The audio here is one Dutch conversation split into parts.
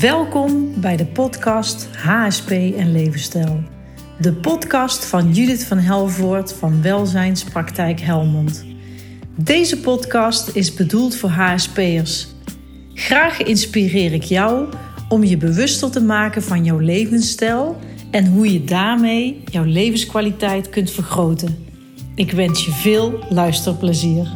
Welkom bij de podcast HSP en Levensstijl. De podcast van Judith van Helvoort van Welzijnspraktijk Helmond. Deze podcast is bedoeld voor HSP'ers. Graag inspireer ik jou om je bewuster te maken van jouw levensstijl en hoe je daarmee jouw levenskwaliteit kunt vergroten. Ik wens je veel luisterplezier.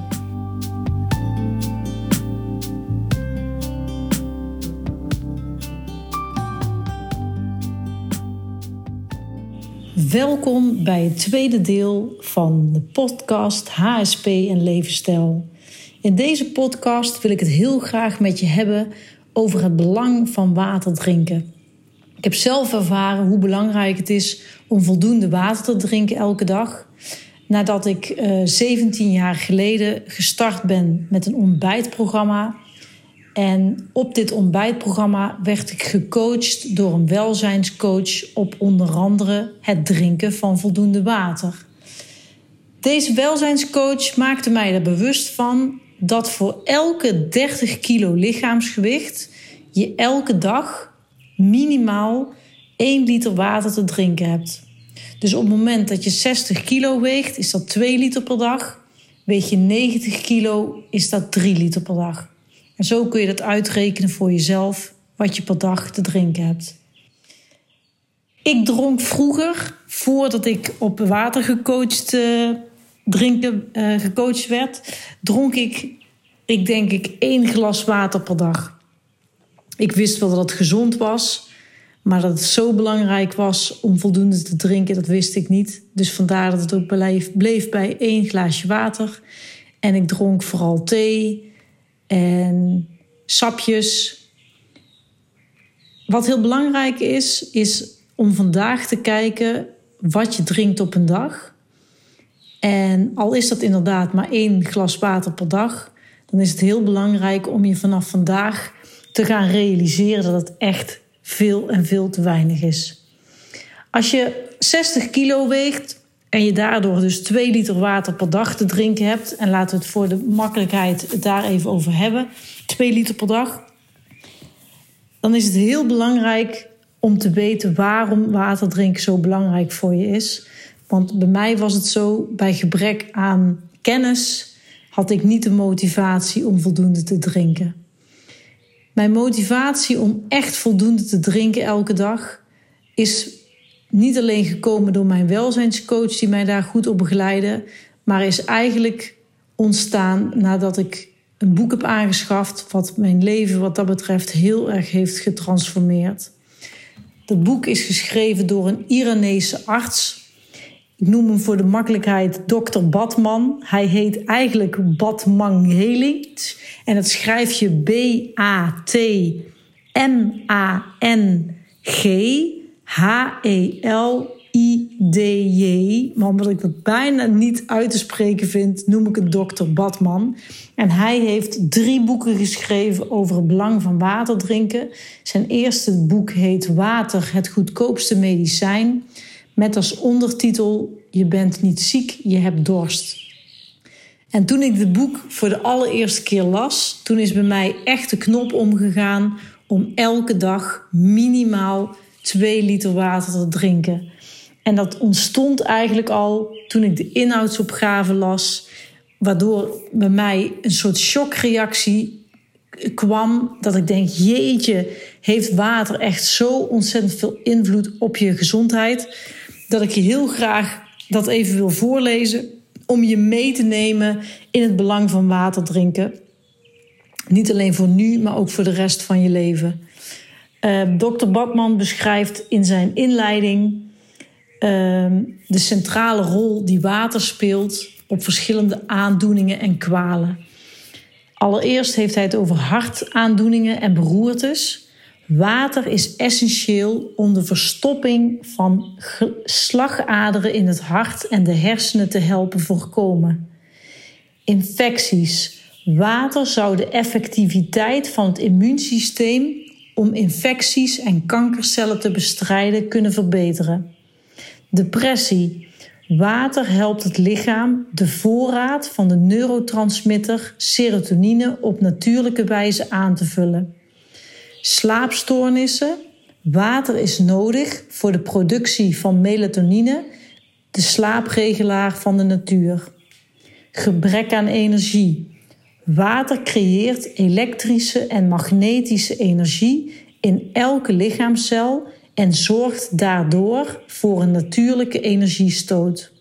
Welkom bij het tweede deel van de podcast HSP en levensstijl. In deze podcast wil ik het heel graag met je hebben over het belang van water drinken. Ik heb zelf ervaren hoe belangrijk het is om voldoende water te drinken elke dag. Nadat ik uh, eh, 17 jaar geleden gestart ben met een ontbijtprogramma. En op dit ontbijtprogramma werd ik gecoacht door een welzijnscoach op onder andere het drinken van voldoende water. Deze welzijnscoach maakte mij er bewust van dat voor elke 30 kilo lichaamsgewicht je elke dag minimaal 1 liter water te drinken hebt. Dus op het moment dat je 60 kilo weegt, is dat 2 liter per dag. Weeg je 90 kilo, is dat 3 liter per dag. En zo kun je dat uitrekenen voor jezelf, wat je per dag te drinken hebt. Ik dronk vroeger, voordat ik op water gecoacht, uh, drinken uh, gecoacht werd, dronk ik, ik denk ik, één glas water per dag. Ik wist wel dat het gezond was, maar dat het zo belangrijk was om voldoende te drinken, dat wist ik niet. Dus vandaar dat het ook bleef, bleef bij één glaasje water. En ik dronk vooral thee en sapjes. Wat heel belangrijk is, is om vandaag te kijken wat je drinkt op een dag. En al is dat inderdaad maar één glas water per dag, dan is het heel belangrijk om je vanaf vandaag te gaan realiseren dat het echt veel en veel te weinig is. Als je 60 kilo weegt en je daardoor dus 2 liter water per dag te drinken hebt, en laten we het voor de makkelijkheid daar even over hebben, 2 liter per dag, dan is het heel belangrijk om te weten waarom water drinken zo belangrijk voor je is. Want bij mij was het zo, bij gebrek aan kennis had ik niet de motivatie om voldoende te drinken. Mijn motivatie om echt voldoende te drinken elke dag is niet alleen gekomen door mijn welzijnscoach die mij daar goed op begeleidde, maar is eigenlijk ontstaan nadat ik een boek heb aangeschaft wat mijn leven wat dat betreft heel erg heeft getransformeerd. Dat boek is geschreven door een Iranese arts. Ik noem hem voor de makkelijkheid Dr. Batman. Hij heet eigenlijk Batman Heling. En dat schrijf je B-A-T-M-A-N-G H-E-L-I-D-J. Maar omdat ik dat bijna niet uit te spreken vind, noem ik het Dr. Batman. En hij heeft drie boeken geschreven over het belang van water drinken. Zijn eerste boek heet Water, het goedkoopste medicijn. Met als ondertitel: Je bent niet ziek, je hebt dorst. En toen ik het boek voor de allereerste keer las, toen is bij mij echt de knop omgegaan om elke dag minimaal 2 liter water te drinken. En dat ontstond eigenlijk al toen ik de inhoudsopgave las, waardoor bij mij een soort shockreactie kwam. Dat ik denk: jeetje, heeft water echt zo ontzettend veel invloed op je gezondheid? Dat ik je heel graag dat even wil voorlezen om je mee te nemen in het belang van water drinken. Niet alleen voor nu, maar ook voor de rest van je leven. Uh, ehm, Dr. Batman beschrijft in zijn inleiding uh, de centrale rol die water speelt op verschillende aandoeningen en kwalen. Allereerst heeft hij het over hartaandoeningen en beroertes. Water is essentieel om de verstopping van slagaderen in het hart en de hersenen te helpen voorkomen. Infecties. Water zou de effectiviteit van het immuunsysteem om infecties en kankercellen te bestrijden kunnen verbeteren. Depressie. Water helpt het lichaam de voorraad van de neurotransmitter serotonine op natuurlijke wijze aan te vullen. slaapstoornissen. Water is nodig voor de productie van melatonine, de slaapregelaar van de natuur. Gebrek aan energie. Water creëert elektrische en magnetische energie in elke lichaamcel en zorgt daardoor voor een natuurlijke energiestoot.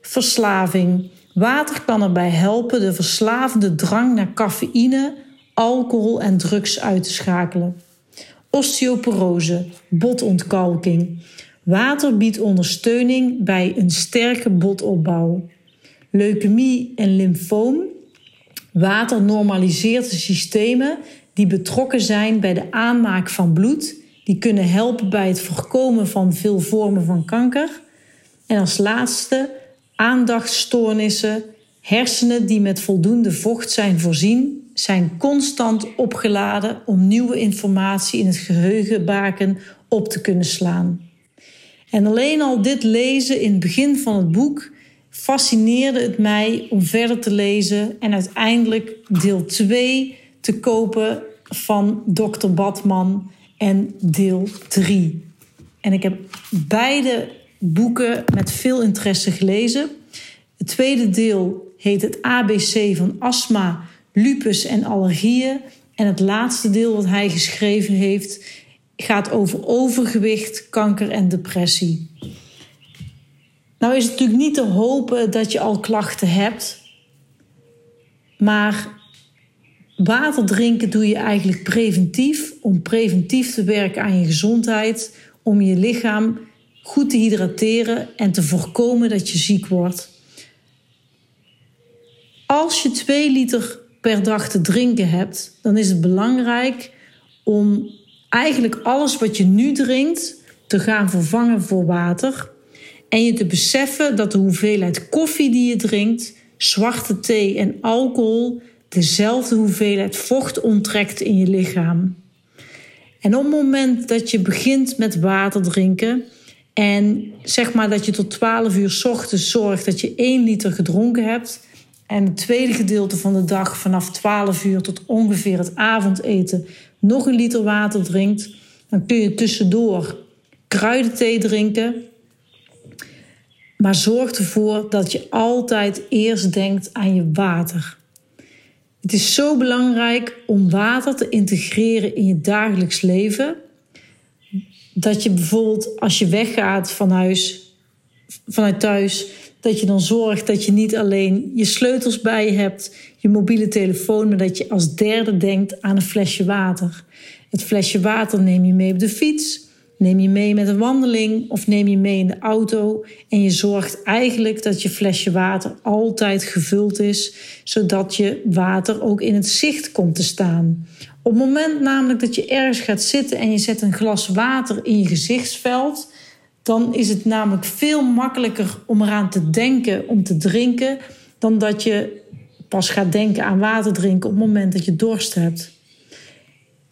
Verslaving. Water kan erbij helpen de verslavende drang naar cafeïne, alcohol en drugs uit te schakelen. Osteoporose, botontkalking. Water biedt ondersteuning bij een sterke botopbouw. Leukemie en lymfoom. Water normaliseert de systemen die betrokken zijn bij de aanmaak van bloed. Die kunnen helpen bij het voorkomen van veel vormen van kanker. En als laatste aandachtstoornissen. Hersenen die met voldoende vocht zijn voorzien, zijn constant opgeladen om nieuwe informatie in het geheugenbaken op te kunnen slaan. En alleen al dit lezen in het begin van het boek fascineerde het mij om verder te lezen en uiteindelijk deel 2 te kopen van Dr. Batman en deel 3. En ik heb beide boeken met veel interesse gelezen. Het tweede deel heet het ABC van astma, lupus en allergieën. En het laatste deel wat hij geschreven heeft gaat over overgewicht, kanker en depressie. Nou is het natuurlijk niet te hopen dat je al klachten hebt. Maar water drinken doe je eigenlijk preventief om preventief te werken aan je gezondheid, om je lichaam goed te hydrateren en te voorkomen dat je ziek wordt. Als je 2 liter per dag te drinken hebt, dan is het belangrijk om eigenlijk alles wat je nu drinkt te gaan vervangen voor water. En je te beseffen dat de hoeveelheid koffie die je drinkt, zwarte thee en alcohol dezelfde hoeveelheid vocht onttrekt in je lichaam. En op het moment dat je begint met water drinken en zeg maar dat je tot 12 uur ochtends zorgt dat je 1 liter gedronken hebt en het tweede gedeelte van de dag vanaf 12 uur tot ongeveer het avondeten nog een liter water drinkt, dan kun je tussendoor kruidenthee drinken. Maar zorg ervoor dat je altijd eerst denkt aan je water. Het is zo belangrijk om water te integreren in je dagelijks leven. Dat je bijvoorbeeld als je weggaat van huis, vanuit thuis, dat je dan zorgt dat je niet alleen je sleutels bij je hebt, je mobiele telefoon, maar dat je als derde denkt aan een flesje water. Het flesje water neem je mee op de fiets, neem je mee met een wandeling of neem je mee in de auto. En je zorgt eigenlijk dat je flesje water altijd gevuld is, zodat je water ook in het zicht komt te staan. Op het moment namelijk dat je ergens gaat zitten en je zet een glas water in je gezichtsveld, dan is het namelijk veel makkelijker om eraan te denken om te drinken, dan dat je pas gaat denken aan water drinken op het moment dat je dorst hebt.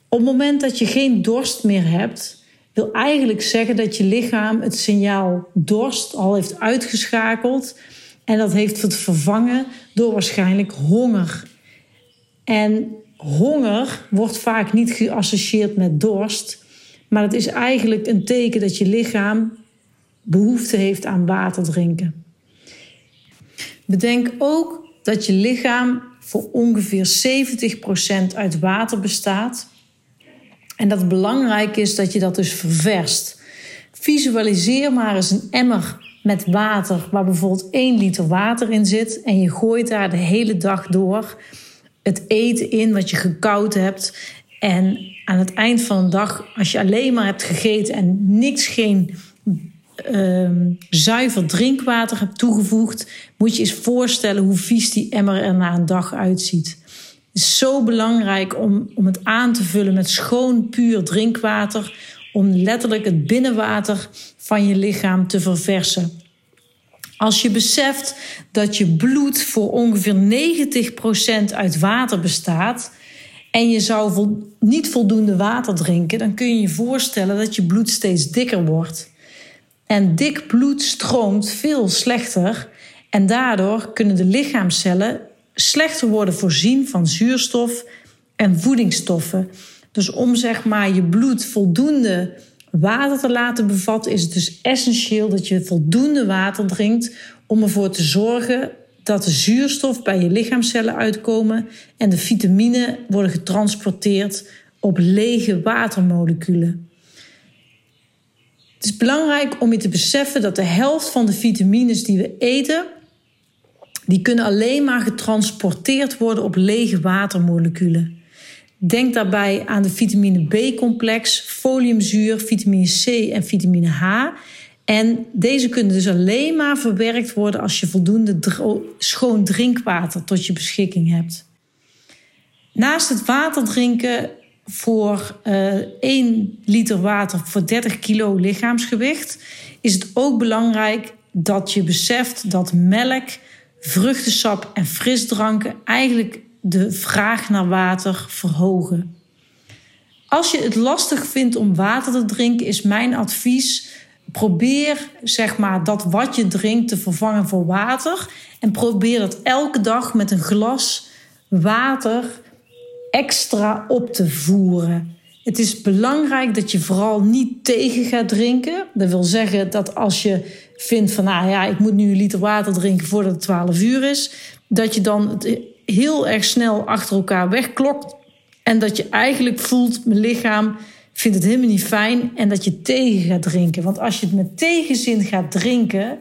Op het moment dat je geen dorst meer hebt, wil eigenlijk zeggen dat je lichaam het signaal dorst al heeft uitgeschakeld en dat heeft het vervangen door waarschijnlijk honger. En honger wordt vaak niet geassocieerd met dorst, maar het is eigenlijk een teken dat je lichaam behoefte heeft aan water drinken. Bedenk ook dat je lichaam voor ongeveer 70% uit water bestaat. En dat belangrijk is dat je dat dus ververst. Visualiseer maar eens een emmer met water waar bijvoorbeeld 1 liter water in zit. En je gooit daar de hele dag door het eten in wat je gekoud hebt. En aan het eind van de dag, als je alleen maar hebt gegeten en niks, geen Ehm, zuiver drinkwater hebt toegevoegd, moet je eens voorstellen hoe vies die emmer er na een dag uitziet. Is zo belangrijk om, om het aan te vullen met schoon, puur drinkwater, om letterlijk het binnenwater van je lichaam te verversen. Als je beseft dat je bloed voor ongeveer 90% uit water bestaat en je zou niet voldoende water drinken, dan kun je je voorstellen dat je bloed steeds dikker wordt. En dik bloed stroomt veel slechter en daardoor kunnen de lichaamcellen slechter worden voorzien van zuurstof en voedingsstoffen. Dus om zeg maar je bloed voldoende water te laten bevatten, is het dus essentieel dat je voldoende water drinkt om ervoor te zorgen dat de zuurstof bij je lichaamcellen uitkomen en de vitamine worden getransporteerd op lege watermoleculen. Het is belangrijk om je te beseffen dat de helft van de vitamines die we eten, die kunnen alleen maar getransporteerd worden op lege watermoleculen. Denk daarbij aan de vitamine B-complex, foliumzuur, vitamine C en vitamine H. En deze kunnen dus alleen maar verwerkt worden als je voldoende schoon drinkwater tot je beschikking hebt. Naast het water drinken voor uh, eh, 1 liter water voor 30 kilo lichaamsgewicht, is het ook belangrijk dat je beseft dat melk, vruchtensap en frisdranken eigenlijk de vraag naar water verhogen. Als je het lastig vindt om water te drinken, is mijn advies: probeer zeg maar dat wat je drinkt te vervangen voor water en probeer dat elke dag met een glas water extra op te voeren. Het is belangrijk dat je vooral niet tegen gaat drinken. Dat wil zeggen dat als je vindt van, nou ja, ik moet nu een liter water drinken voordat het 12 uur is, dat je dan heel erg snel achter elkaar wegklokt en dat je eigenlijk voelt, mijn lichaam vindt het helemaal niet fijn en dat je tegen gaat drinken. Want als je het met tegenzin gaat drinken,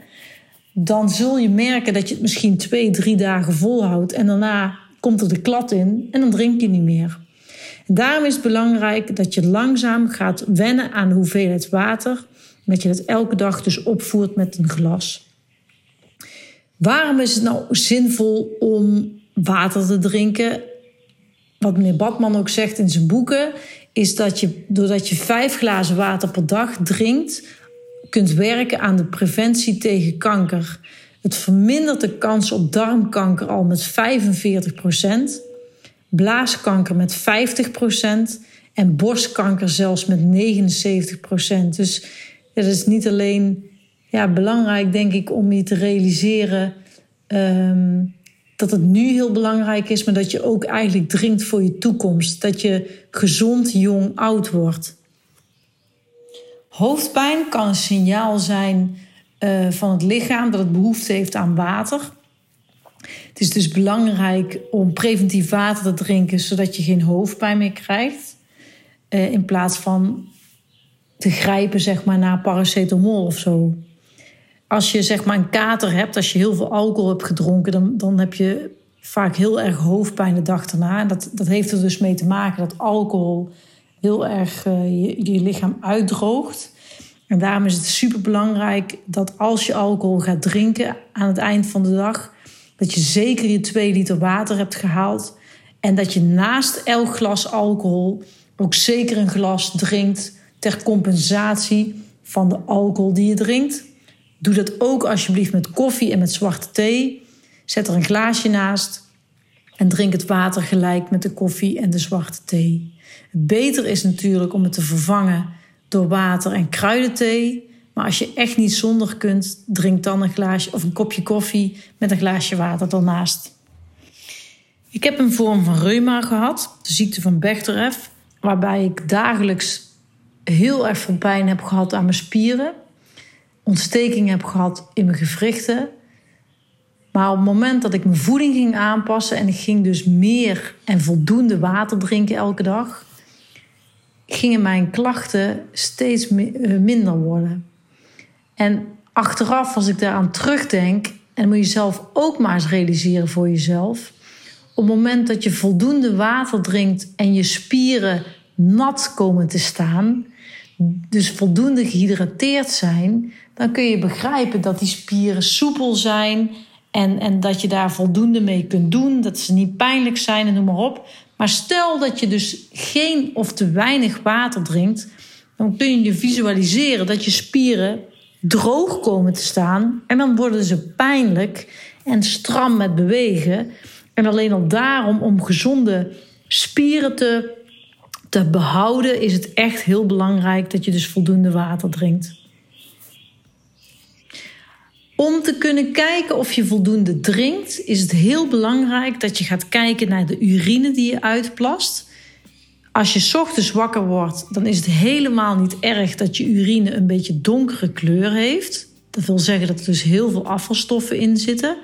dan zul je merken dat je het misschien twee, drie dagen volhoudt en daarna komt er de klad in en dan drink je niet meer. Daarom is het belangrijk dat je langzaam gaat wennen aan de hoeveelheid water. Dat je het elke dag dus opvoert met een glas. Waarom is het nou zinvol om water te drinken? Wat meneer Badman ook zegt in zijn boeken, is dat je doordat je vijf glazen water per dag drinkt, kunt werken aan de preventie tegen kanker. Het vermindert de kans op darmkanker al met 45%, blaaskanker met 50% en borstkanker zelfs met 79%. Dus het is niet alleen ja, belangrijk, denk ik, om je te realiseren um, dat het nu heel belangrijk is, maar dat je ook eigenlijk drinkt voor je toekomst. Dat je gezond, jong, oud wordt. Hoofdpijn kan een signaal zijn uh, van het lichaam dat het behoefte heeft aan water. Het is dus belangrijk om preventief water te drinken, zodat je geen hoofdpijn meer krijgt. Uh, in plaats van te grijpen zeg maar, naar paracetamol of zo. Als je zeg maar een kater hebt, als je heel veel alcohol hebt gedronken, dan, dan heb je vaak heel erg hoofdpijn de dag daarna. En dat, dat heeft er dus mee te maken dat alcohol heel erg uh, je, je lichaam uitdroogt. En daarom is het super belangrijk dat als je alcohol gaat drinken aan het eind van de dag, dat je zeker je 2 liter water hebt gehaald. En dat je naast elk glas alcohol ook zeker een glas drinkt ter compensatie van de alcohol die je drinkt. Doe dat ook alsjeblieft met koffie en met zwarte thee. Zet er een glaasje naast en drink het water gelijk met de koffie en de zwarte thee. Beter is natuurlijk om het te vervangen door water en kruidenthee. Maar als je echt niet zonder kunt, drink dan een glaasje of een kopje koffie met een glaasje water ernaast. Ik heb een vorm van reuma gehad, de ziekte van Bechterew, waarbij ik dagelijks heel erg veel pijn heb gehad aan mijn spieren, ontsteking heb gehad in mijn gewrichten. Maar op het moment dat ik mijn voeding ging aanpassen en ik ging dus meer en voldoende water drinken elke dag, gingen mijn klachten steeds eh, minder worden. En achteraf, als ik daaraan terugdenk, en moet je zelf ook maar eens realiseren voor jezelf. Op het moment dat je voldoende water drinkt en je spieren nat komen te staan, dus voldoende gehydrateerd zijn, dan kun je begrijpen dat die spieren soepel zijn en, en dat je daar voldoende mee kunt doen, dat ze niet pijnlijk zijn en noem maar op. Maar stel dat je dus geen of te weinig water drinkt, dan kun je je visualiseren dat je spieren droog komen te staan en dan worden ze pijnlijk en stram met bewegen. En alleen al daarom, om gezonde spieren te, te behouden, is het echt heel belangrijk dat je dus voldoende water drinkt. Om te kunnen kijken of je voldoende drinkt, is het heel belangrijk dat je gaat kijken naar de urine die je uitplast. Als je ochtends wakker wordt, dan is het helemaal niet erg dat je urine een beetje donkere kleur heeft. Dat wil zeggen dat er dus heel veel afvalstoffen in zitten.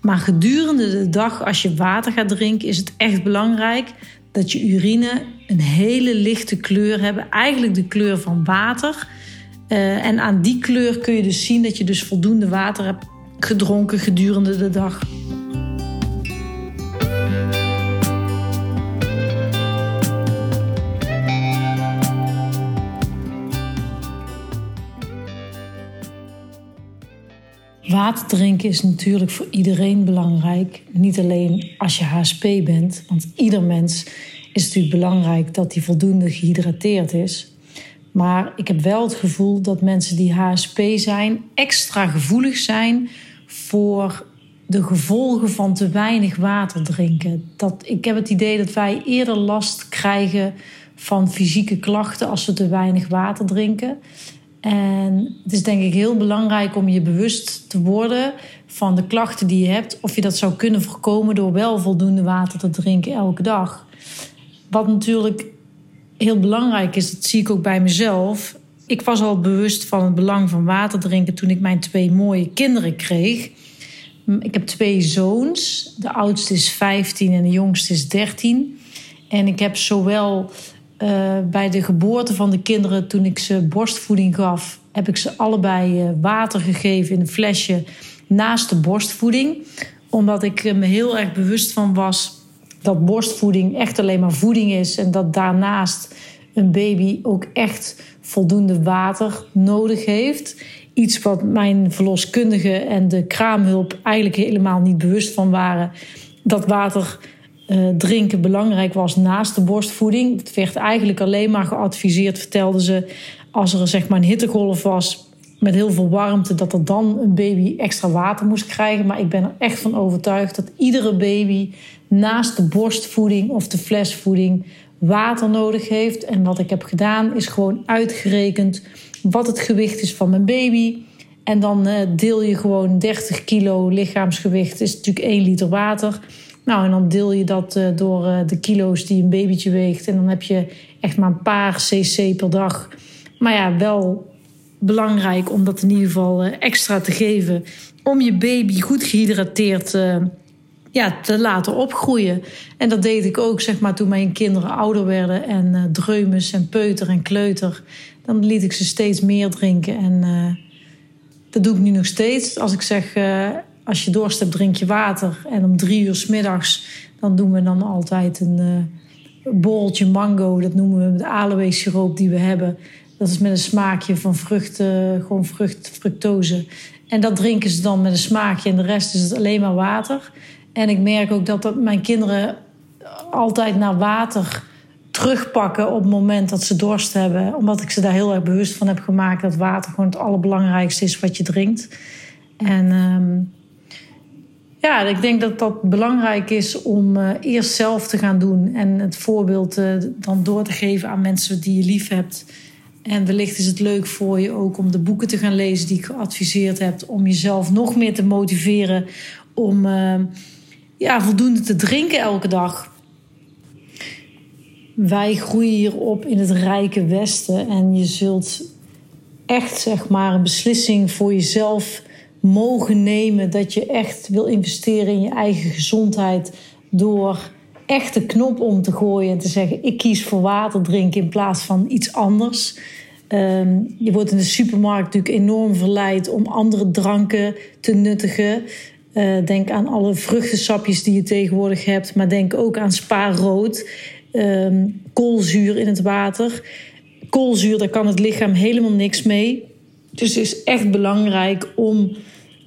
Maar gedurende de dag, als je water gaat drinken, is het echt belangrijk dat je urine een hele lichte kleur hebben. Eigenlijk de kleur van water. Uh, en aan die kleur kun je dus zien dat je dus voldoende water hebt gedronken gedurende de dag. Water drinken is natuurlijk voor iedereen belangrijk. Niet alleen als je HSP bent, want ieder mens is natuurlijk belangrijk dat hij voldoende gehydrateerd is. Maar ik heb wel het gevoel dat mensen die HSP zijn extra gevoelig zijn voor de gevolgen van te weinig water drinken. Dat, ik heb het idee dat wij eerder last krijgen van fysieke klachten als we te weinig water drinken. En het is denk ik heel belangrijk om je bewust te worden van de klachten die je hebt. Of je dat zou kunnen voorkomen door wel voldoende water te drinken elke dag. Wat natuurlijk heel belangrijk is, dat zie ik ook bij mezelf. Ik was al bewust van het belang van water drinken toen ik mijn twee mooie kinderen kreeg. Ik heb twee zoons. De oudste is 15 en de jongste is 13. En ik heb zowel uh, bij de geboorte van de kinderen, toen ik ze borstvoeding gaf, heb ik ze allebei uh, water gegeven in een flesje naast de borstvoeding. Omdat ik me heel erg bewust van was dat borstvoeding echt alleen maar voeding is en dat daarnaast een baby ook echt voldoende water nodig heeft. Iets wat mijn verloskundige en de kraamhulp eigenlijk helemaal niet bewust van waren. Dat water uh, drinken belangrijk was naast de borstvoeding. Het werd eigenlijk alleen maar geadviseerd, vertelden ze, als er zeg maar een hittegolf was met heel veel warmte, dat er dan een baby extra water moest krijgen. Maar ik ben er echt van overtuigd dat iedere baby naast de borstvoeding of de flesvoeding water nodig heeft. En wat ik heb gedaan is gewoon uitgerekend wat het gewicht is van mijn baby. En dan uh, deel je gewoon 30 kilo lichaamsgewicht, is natuurlijk 1 liter water. Nou, en dan deel je dat uh, door uh, de kilo's die een babytje weegt. En dan heb je echt maar een paar cc per dag. Maar ja, wel belangrijk om dat in ieder geval extra te geven. Om je baby goed gehydrateerd ja, te laten opgroeien. En dat deed ik ook, zeg maar, toen mijn kinderen ouder werden en dreumes en peuter en kleuter. Dan liet ik ze steeds meer drinken. En dat doe ik nu nog steeds. Als ik zeg, als je dorst hebt, drink je water. En om drie uur s middags, dan doen we dan altijd een borreltje mango. Dat noemen we de aloe siroop die we hebben. Dat is met een smaakje van vruchten, gewoon vrucht, fructose. En dat drinken ze dan met een smaakje. En de rest is het alleen maar water. En ik merk ook dat, mijn kinderen altijd naar water terugpakken op het moment dat ze dorst hebben. Omdat ik ze daar heel erg bewust van heb gemaakt dat water gewoon het allerbelangrijkste is wat je drinkt. En uh, ja, ik denk dat dat belangrijk is om uh, eerst zelf te gaan doen en het voorbeeld uh, dan door te geven aan mensen die je lief hebt. En wellicht is het leuk voor je ook om de boeken te gaan lezen die ik geadviseerd heb, om jezelf nog meer te motiveren om uh, ja, voldoende te drinken elke dag. Wij groeien hier op in het rijke Westen en je zult echt zeg maar een beslissing voor jezelf mogen nemen dat je echt wil investeren in je eigen gezondheid door echt de knop om te gooien en te zeggen: ik kies voor water drinken in plaats van iets anders. Um, je wordt in de supermarkt natuurlijk enorm verleid om andere dranken te nuttigen. Uh, denk aan alle vruchtensapjes die je tegenwoordig hebt, maar denk ook aan spaarrood, um, koolzuur in het water. Koolzuur, daar kan het lichaam helemaal niks mee. Dus het is echt belangrijk om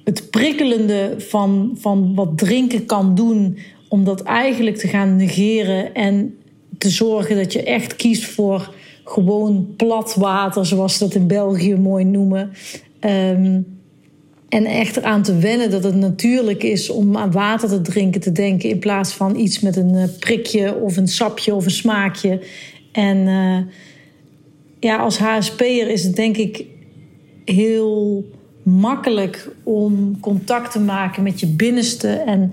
het prikkelende van, van wat drinken kan doen, om dat eigenlijk te gaan negeren en te zorgen dat je echt kiest voor gewoon plat water, zoals ze dat in België mooi noemen. Um, en echt eraan te wennen dat het natuurlijk is om aan water te drinken te denken. In plaats van iets met een eh, prikje of een sapje of een smaakje. En uh, ja, als HSP'er is het denk ik heel makkelijk om contact te maken met je binnenste. En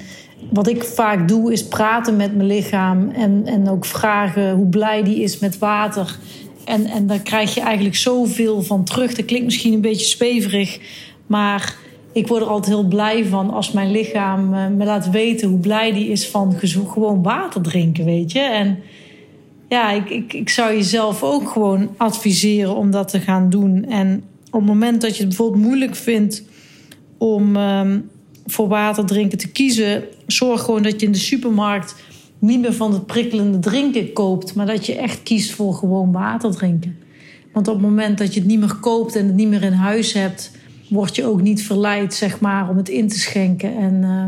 wat ik vaak doe is praten met mijn lichaam en, en ook vragen hoe blij die is met water. En, en daar krijg je eigenlijk zoveel van terug. Dat klinkt misschien een beetje zweverig, maar ik word er altijd heel blij van als mijn lichaam eh, me laat weten hoe blij die is van gewoon water drinken, weet je. En ja, ik, ik, ik zou jezelf ook gewoon adviseren om dat te gaan doen. En op het moment dat je het bijvoorbeeld moeilijk vindt om um, voor water drinken te kiezen, zorg gewoon dat je in de supermarkt niet meer van het prikkelende drinken koopt, maar dat je echt kiest voor gewoon water drinken. Want op het moment dat je het niet meer koopt en het niet meer in huis hebt, word je ook niet verleid, zeg maar, om het in te schenken. En uh,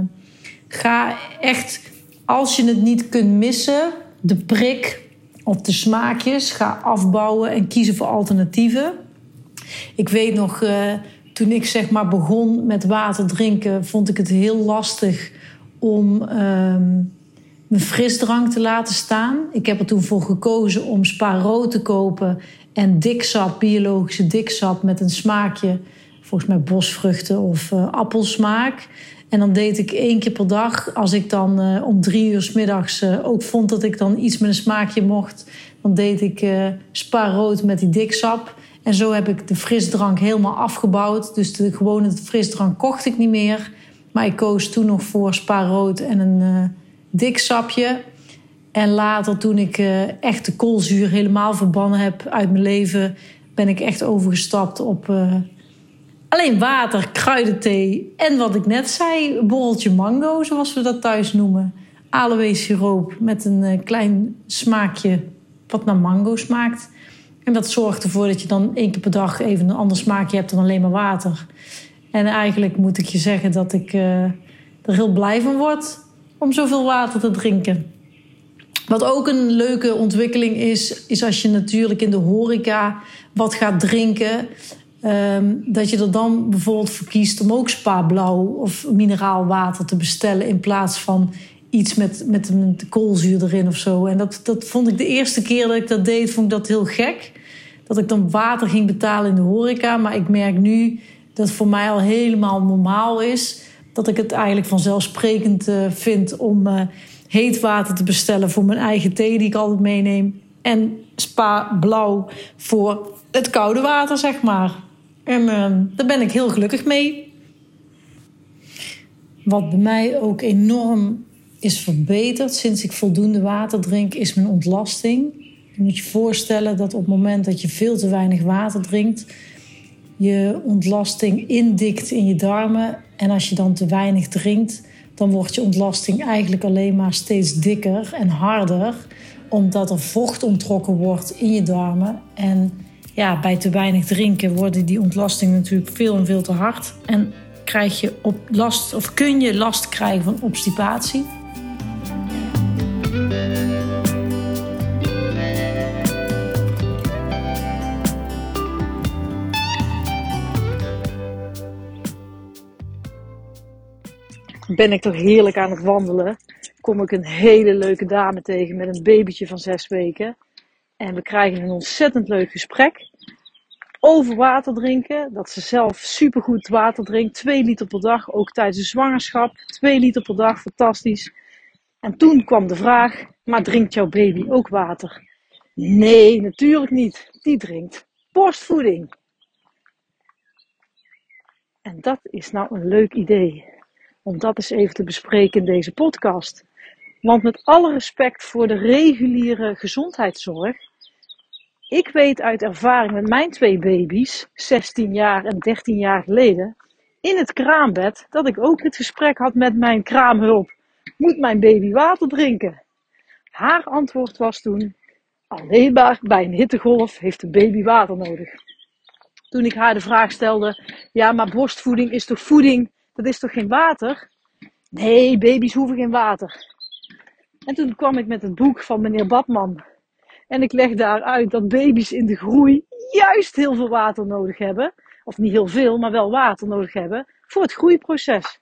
ga echt, als je het niet kunt missen, de prik of de smaakjes, ga afbouwen en kiezen voor alternatieven. Ik weet nog, uh, toen ik zeg maar begon met water drinken, vond ik het heel lastig om uh, mijn frisdrank te laten staan. Ik heb er toen voor gekozen om Spa rood te kopen en diksap, biologische diksap met een smaakje volgens mij bosvruchten of uh, appelsmaak. En dan deed ik één keer per dag. Als ik dan uh, om drie uur middags uh, ook vond dat ik dan iets met een smaakje mocht, dan deed ik spa rood met die diksap. En zo heb ik de frisdrank helemaal afgebouwd. Dus de gewone frisdrank kocht ik niet meer. Maar ik koos toen nog voor spa rood en een diksapje. En later, toen ik echt de koolzuur helemaal verbannen heb uit mijn leven, ben ik echt overgestapt op Alleen water, kruidenthee en wat ik net zei, borreltje mango, zoals we dat thuis noemen. Aloe siroop met een eh, klein smaakje wat naar mango smaakt. En dat zorgt ervoor dat je dan één keer per dag even een ander smaakje hebt dan alleen maar water. En eigenlijk moet ik je zeggen dat ik uh, er heel blij van word om zoveel water te drinken. Wat ook een leuke ontwikkeling is, is als je natuurlijk in de horeca wat gaat drinken. Um, dat je er dan bijvoorbeeld voor kiest om ook spa blauw of mineraalwater te bestellen in plaats van iets met, met, met koolzuur erin of zo. En dat, dat vond ik de eerste keer dat ik dat deed, vond ik dat heel gek. Dat ik dan water ging betalen in de horeca. Maar ik merk nu dat het voor mij al helemaal normaal is. Dat ik het eigenlijk vanzelfsprekend uh, vind om uh, heet water te bestellen voor mijn eigen thee die ik altijd meeneem. En spa blauw voor het koude water, zeg maar. En uh, daar ben ik heel gelukkig mee. Wat bij mij ook enorm is verbeterd sinds ik voldoende water drink, is mijn ontlasting. Je moet je voorstellen dat op het moment dat je veel te weinig water drinkt, je ontlasting indikt in je darmen. En als je dan te weinig drinkt, dan wordt je ontlasting eigenlijk alleen maar steeds dikker en harder, omdat er vocht onttrokken wordt in je darmen. En ja, bij te weinig drinken worden die ontlastingen natuurlijk veel en veel te hard. En krijg je op last, of kun je last krijgen van obstipatie. Ben ik toch heerlijk aan het wandelen? Kom ik een hele leuke dame tegen met een babytje van zes weken. En we krijgen een ontzettend leuk gesprek over water drinken. Dat ze zelf supergoed water drinkt. 2 liter per dag, ook tijdens de zwangerschap. 2 liter per dag, fantastisch. En toen kwam de vraag, maar drinkt jouw baby ook water? Nee, natuurlijk niet. Die drinkt borstvoeding. En dat is nou een leuk idee. Om dat eens even te bespreken in deze podcast. Want met alle respect voor de reguliere gezondheidszorg ik weet uit ervaring met mijn twee baby's, 16 jaar en 13 jaar geleden, in het kraambed, dat ik ook het gesprek had met mijn kraamhulp. Moet mijn baby water drinken? Haar antwoord was toen, alleen maar bij een hittegolf heeft een baby water nodig. Toen ik haar de vraag stelde, ja maar borstvoeding is toch voeding, dat is toch geen water? Nee, baby's hoeven geen water. En toen kwam ik met het boek van meneer Badman, en ik leg daar uit dat baby's in de groei juist heel veel water nodig hebben. Of niet heel veel, maar wel water nodig hebben voor het groeiproces.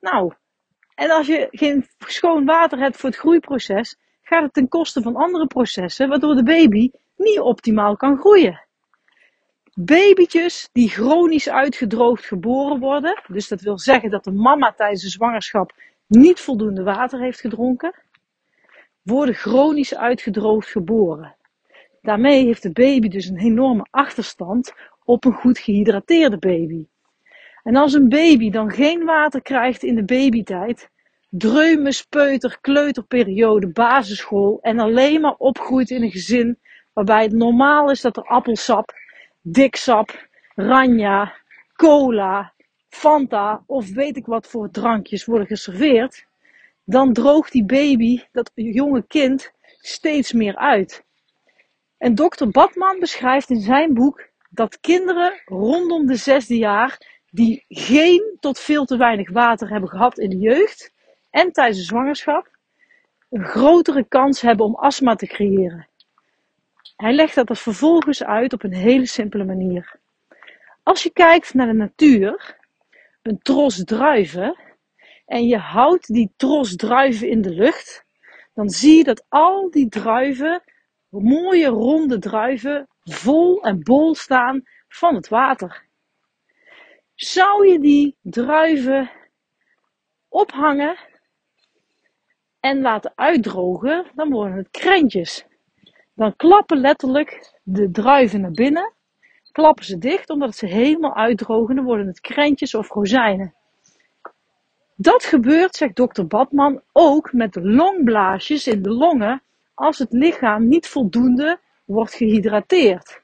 Nou, en als je geen schoon water hebt voor het groeiproces, gaat het ten koste van andere processen, waardoor de baby niet optimaal kan groeien. Babytjes die chronisch uitgedroogd geboren worden, dus dat wil zeggen dat de mama tijdens de zwangerschap niet voldoende water heeft gedronken, worden chronisch uitgedroogd geboren. Daarmee heeft de baby dus een enorme achterstand op een goed gehydrateerde baby. En als een baby dan geen water krijgt in de babytijd, dreumen, speuter, kleuterperiode, basisschool en alleen maar opgroeit in een gezin waarbij het normaal is dat er appelsap, diksap, ranja, cola, Fanta of weet ik wat voor drankjes worden geserveerd, dan droogt die baby, dat jonge kind, steeds meer uit. En dokter Badman beschrijft in zijn boek dat kinderen rondom de zesde jaar die geen tot veel te weinig water hebben gehad in de jeugd en tijdens de zwangerschap, een grotere kans hebben om astma te creëren. Hij legt dat vervolgens uit op een hele simpele manier. Als je kijkt naar de natuur, een tros druiven, en je houdt die tros druiven in de lucht, dan zie je dat al die druiven, mooie ronde druiven, vol en bol staan van het water. Zou je die druiven ophangen en laten uitdrogen, dan worden het krentjes. Dan klappen letterlijk de druiven naar binnen, klappen ze dicht omdat ze helemaal uitdrogen, dan worden het krentjes of rozijnen. Dat gebeurt, zegt dokter Badman, ook met longblaasjes in de longen als het lichaam niet voldoende wordt gehydrateerd.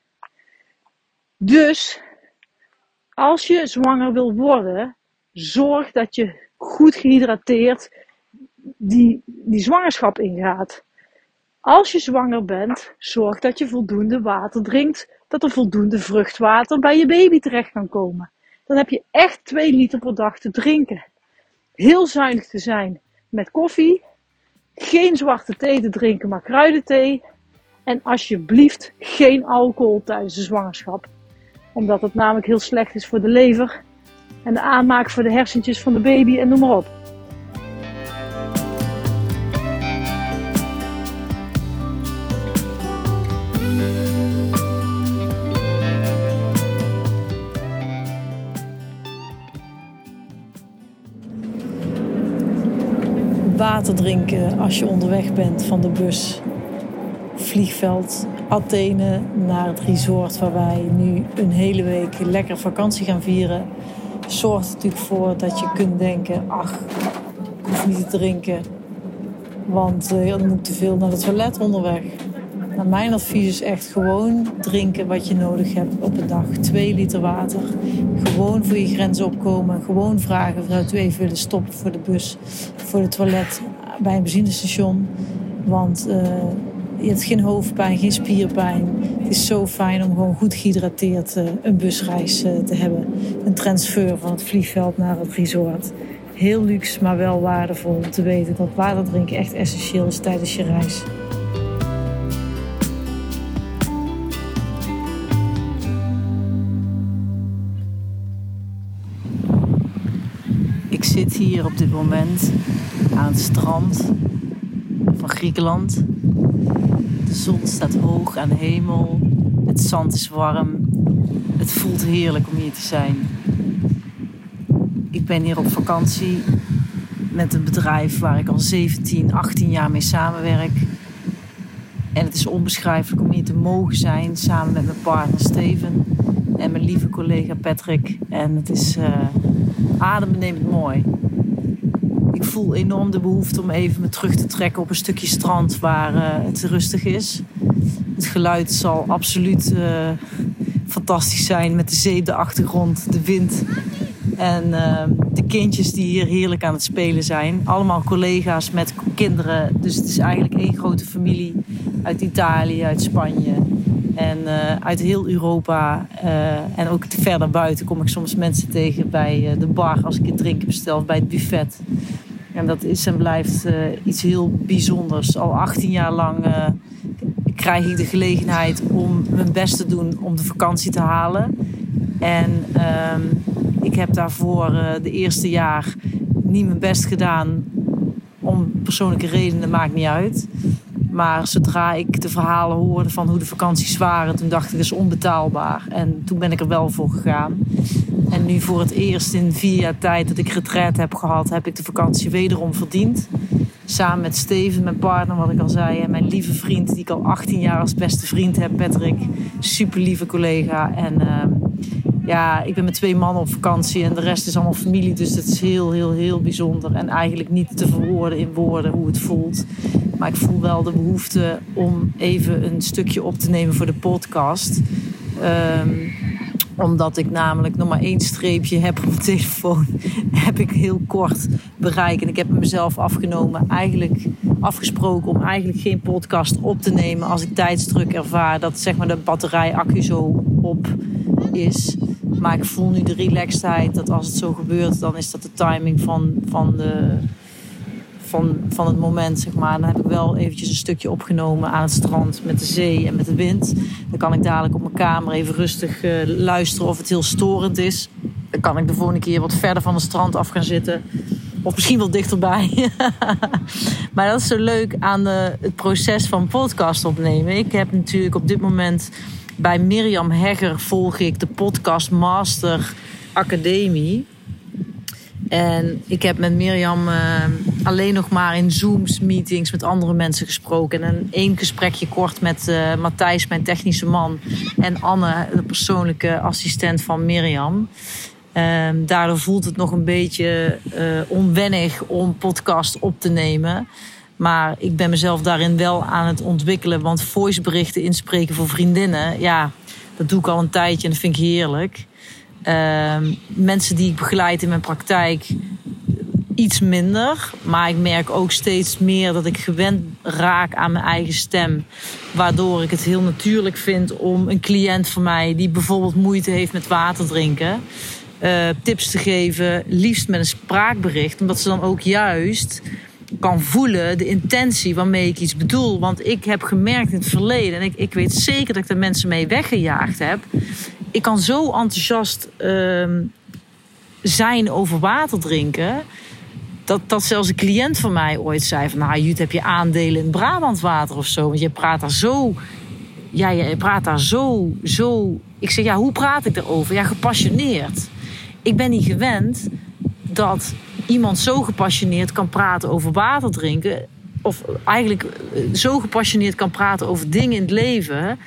Dus als je zwanger wil worden, zorg dat je goed gehydrateerd die, die zwangerschap ingaat. Als je zwanger bent, zorg dat je voldoende water drinkt, dat er voldoende vruchtwater bij je baby terecht kan komen. Dan heb je echt 2 liter per dag te drinken. Heel zuinig te zijn met koffie, geen zwarte thee te drinken, maar kruidenthee. En alsjeblieft geen alcohol tijdens de zwangerschap. Omdat het namelijk heel slecht is voor de lever en de aanmaak voor de hersentjes van de baby en noem maar op. water drinken als je onderweg bent van de bus. Vliegveld Athene naar het resort waar wij nu een hele week lekker vakantie gaan vieren. Zorgt natuurlijk voor dat je kunt denken: ach, ik hoef niet te drinken, want uh, dan moet ik te veel naar het toilet onderweg. Nou, mijn advies is echt gewoon drinken wat je nodig hebt op een dag. Twee liter water. Gewoon voor je grenzen opkomen. Gewoon vragen of u even willen stoppen voor de bus, voor het toilet, bij een benzinestation. Want uh, je hebt geen hoofdpijn, geen spierpijn. Het is zo fijn om gewoon goed gehydrateerd uh, een busreis uh, te hebben. Een transfer van het vliegveld naar het resort. Heel luxe, maar wel waardevol om te weten dat water drinken echt essentieel is tijdens je reis. Ik zit hier op dit moment aan het strand van Griekenland. De zon staat hoog aan de hemel. Het zand is warm. Het voelt heerlijk om hier te zijn. Ik ben hier op vakantie met een bedrijf waar ik al 17, 18 jaar mee samenwerk. En het is onbeschrijfelijk om hier te mogen zijn samen met mijn partner Steven en mijn lieve collega Patrick. En het is uh, adembenemend mooi. Ik voel enorm de behoefte om even me terug te trekken op een stukje strand waar uh, het rustig is. Het geluid zal absoluut uh, fantastisch zijn met de zee de achtergrond, de wind en uh, de kindjes die hier heerlijk aan het spelen zijn. Allemaal collega's met kinderen. Dus het is eigenlijk één grote familie uit Italië, uit Spanje. En uit heel Europa en ook verder buiten kom ik soms mensen tegen bij de bar als ik een drinken bestel of bij het buffet. En dat is en blijft uh, iets heel bijzonders. Al 18 jaar lang uh, krijg ik de gelegenheid om mijn best te doen om de vakantie te halen. En uh, ik heb daarvoor uh, de eerste jaar niet mijn best gedaan. Om persoonlijke redenen, maakt niet uit. Maar zodra ik de verhalen hoorde van hoe de vakanties waren, toen dacht ik dat is onbetaalbaar. En toen ben ik er wel voor gegaan. En nu voor het eerst in vier jaar tijd dat ik retreat heb gehad, heb ik de vakantie wederom verdiend. Samen met Steven, mijn partner, wat ik al zei. En mijn lieve vriend, die ik al 18 jaar als beste vriend heb, Patrick. Super lieve collega. En uh, ja, ik ben met twee mannen op vakantie en de rest is allemaal familie. Dus dat is heel, heel, heel bijzonder. En eigenlijk niet te verwoorden in woorden hoe het voelt. Maar ik voel wel de behoefte om even een stukje op te nemen voor de podcast. Um, omdat ik namelijk nog maar één streepje heb op mijn telefoon. heb ik heel kort bereikt. En ik heb mezelf afgenomen, eigenlijk afgesproken om eigenlijk geen podcast op te nemen als ik tijdsdruk ervaar dat zeg maar de batterij accu zo op is. Maar ik voel nu de relaxedheid dat als het zo gebeurt, dan is dat de timing van, van de van, van het moment, zeg maar. Dan heb ik wel eventjes een stukje opgenomen aan het strand met de zee en met de wind. Dan kan ik dadelijk op mijn kamer even rustig uh, luisteren of het heel storend is. Dan kan ik de volgende keer wat verder van het strand af gaan zitten. Of misschien wel dichterbij. maar dat is zo leuk aan de, het proces van podcast opnemen. Ik heb natuurlijk op dit moment bij Mirjam Hegger volg ik de Podcast Master Academie. En ik heb met Mirjam uh, alleen nog maar in Zooms, meetings met andere mensen gesproken. En één gesprekje kort met uh, Matthijs, mijn technische man. En Anne, de persoonlijke assistent van Mirjam. Uh, daardoor voelt het nog een beetje uh, onwennig om podcast op te nemen. Maar ik ben mezelf daarin wel aan het ontwikkelen. Want voiceberichten inspreken voor vriendinnen, ja, dat doe ik al een tijdje en dat vind ik heerlijk. Uh, mensen die ik begeleid in mijn praktijk iets minder. Maar ik merk ook steeds meer dat ik gewend raak aan mijn eigen stem. Waardoor ik het heel natuurlijk vind om een cliënt van mij die bijvoorbeeld moeite heeft met water drinken. Uh, tips te geven, liefst met een spraakbericht. Omdat ze dan ook juist kan voelen de intentie waarmee ik iets bedoel. Want ik heb gemerkt in het verleden, en ik, ik weet zeker dat ik er mensen mee weggejaagd heb ik kan zo enthousiast uh, zijn over water drinken. Dat, dat zelfs een cliënt van mij ooit zei van... Nou, Jut, heb je aandelen in Brabant water of zo? Want je praat daar zo... Ja, je praat daar zo, zo... Ik zeg, ja, hoe praat ik erover? Ja, gepassioneerd. Ik ben niet gewend dat iemand zo gepassioneerd kan praten over water drinken. Of eigenlijk eh, zo gepassioneerd kan praten over dingen in het leven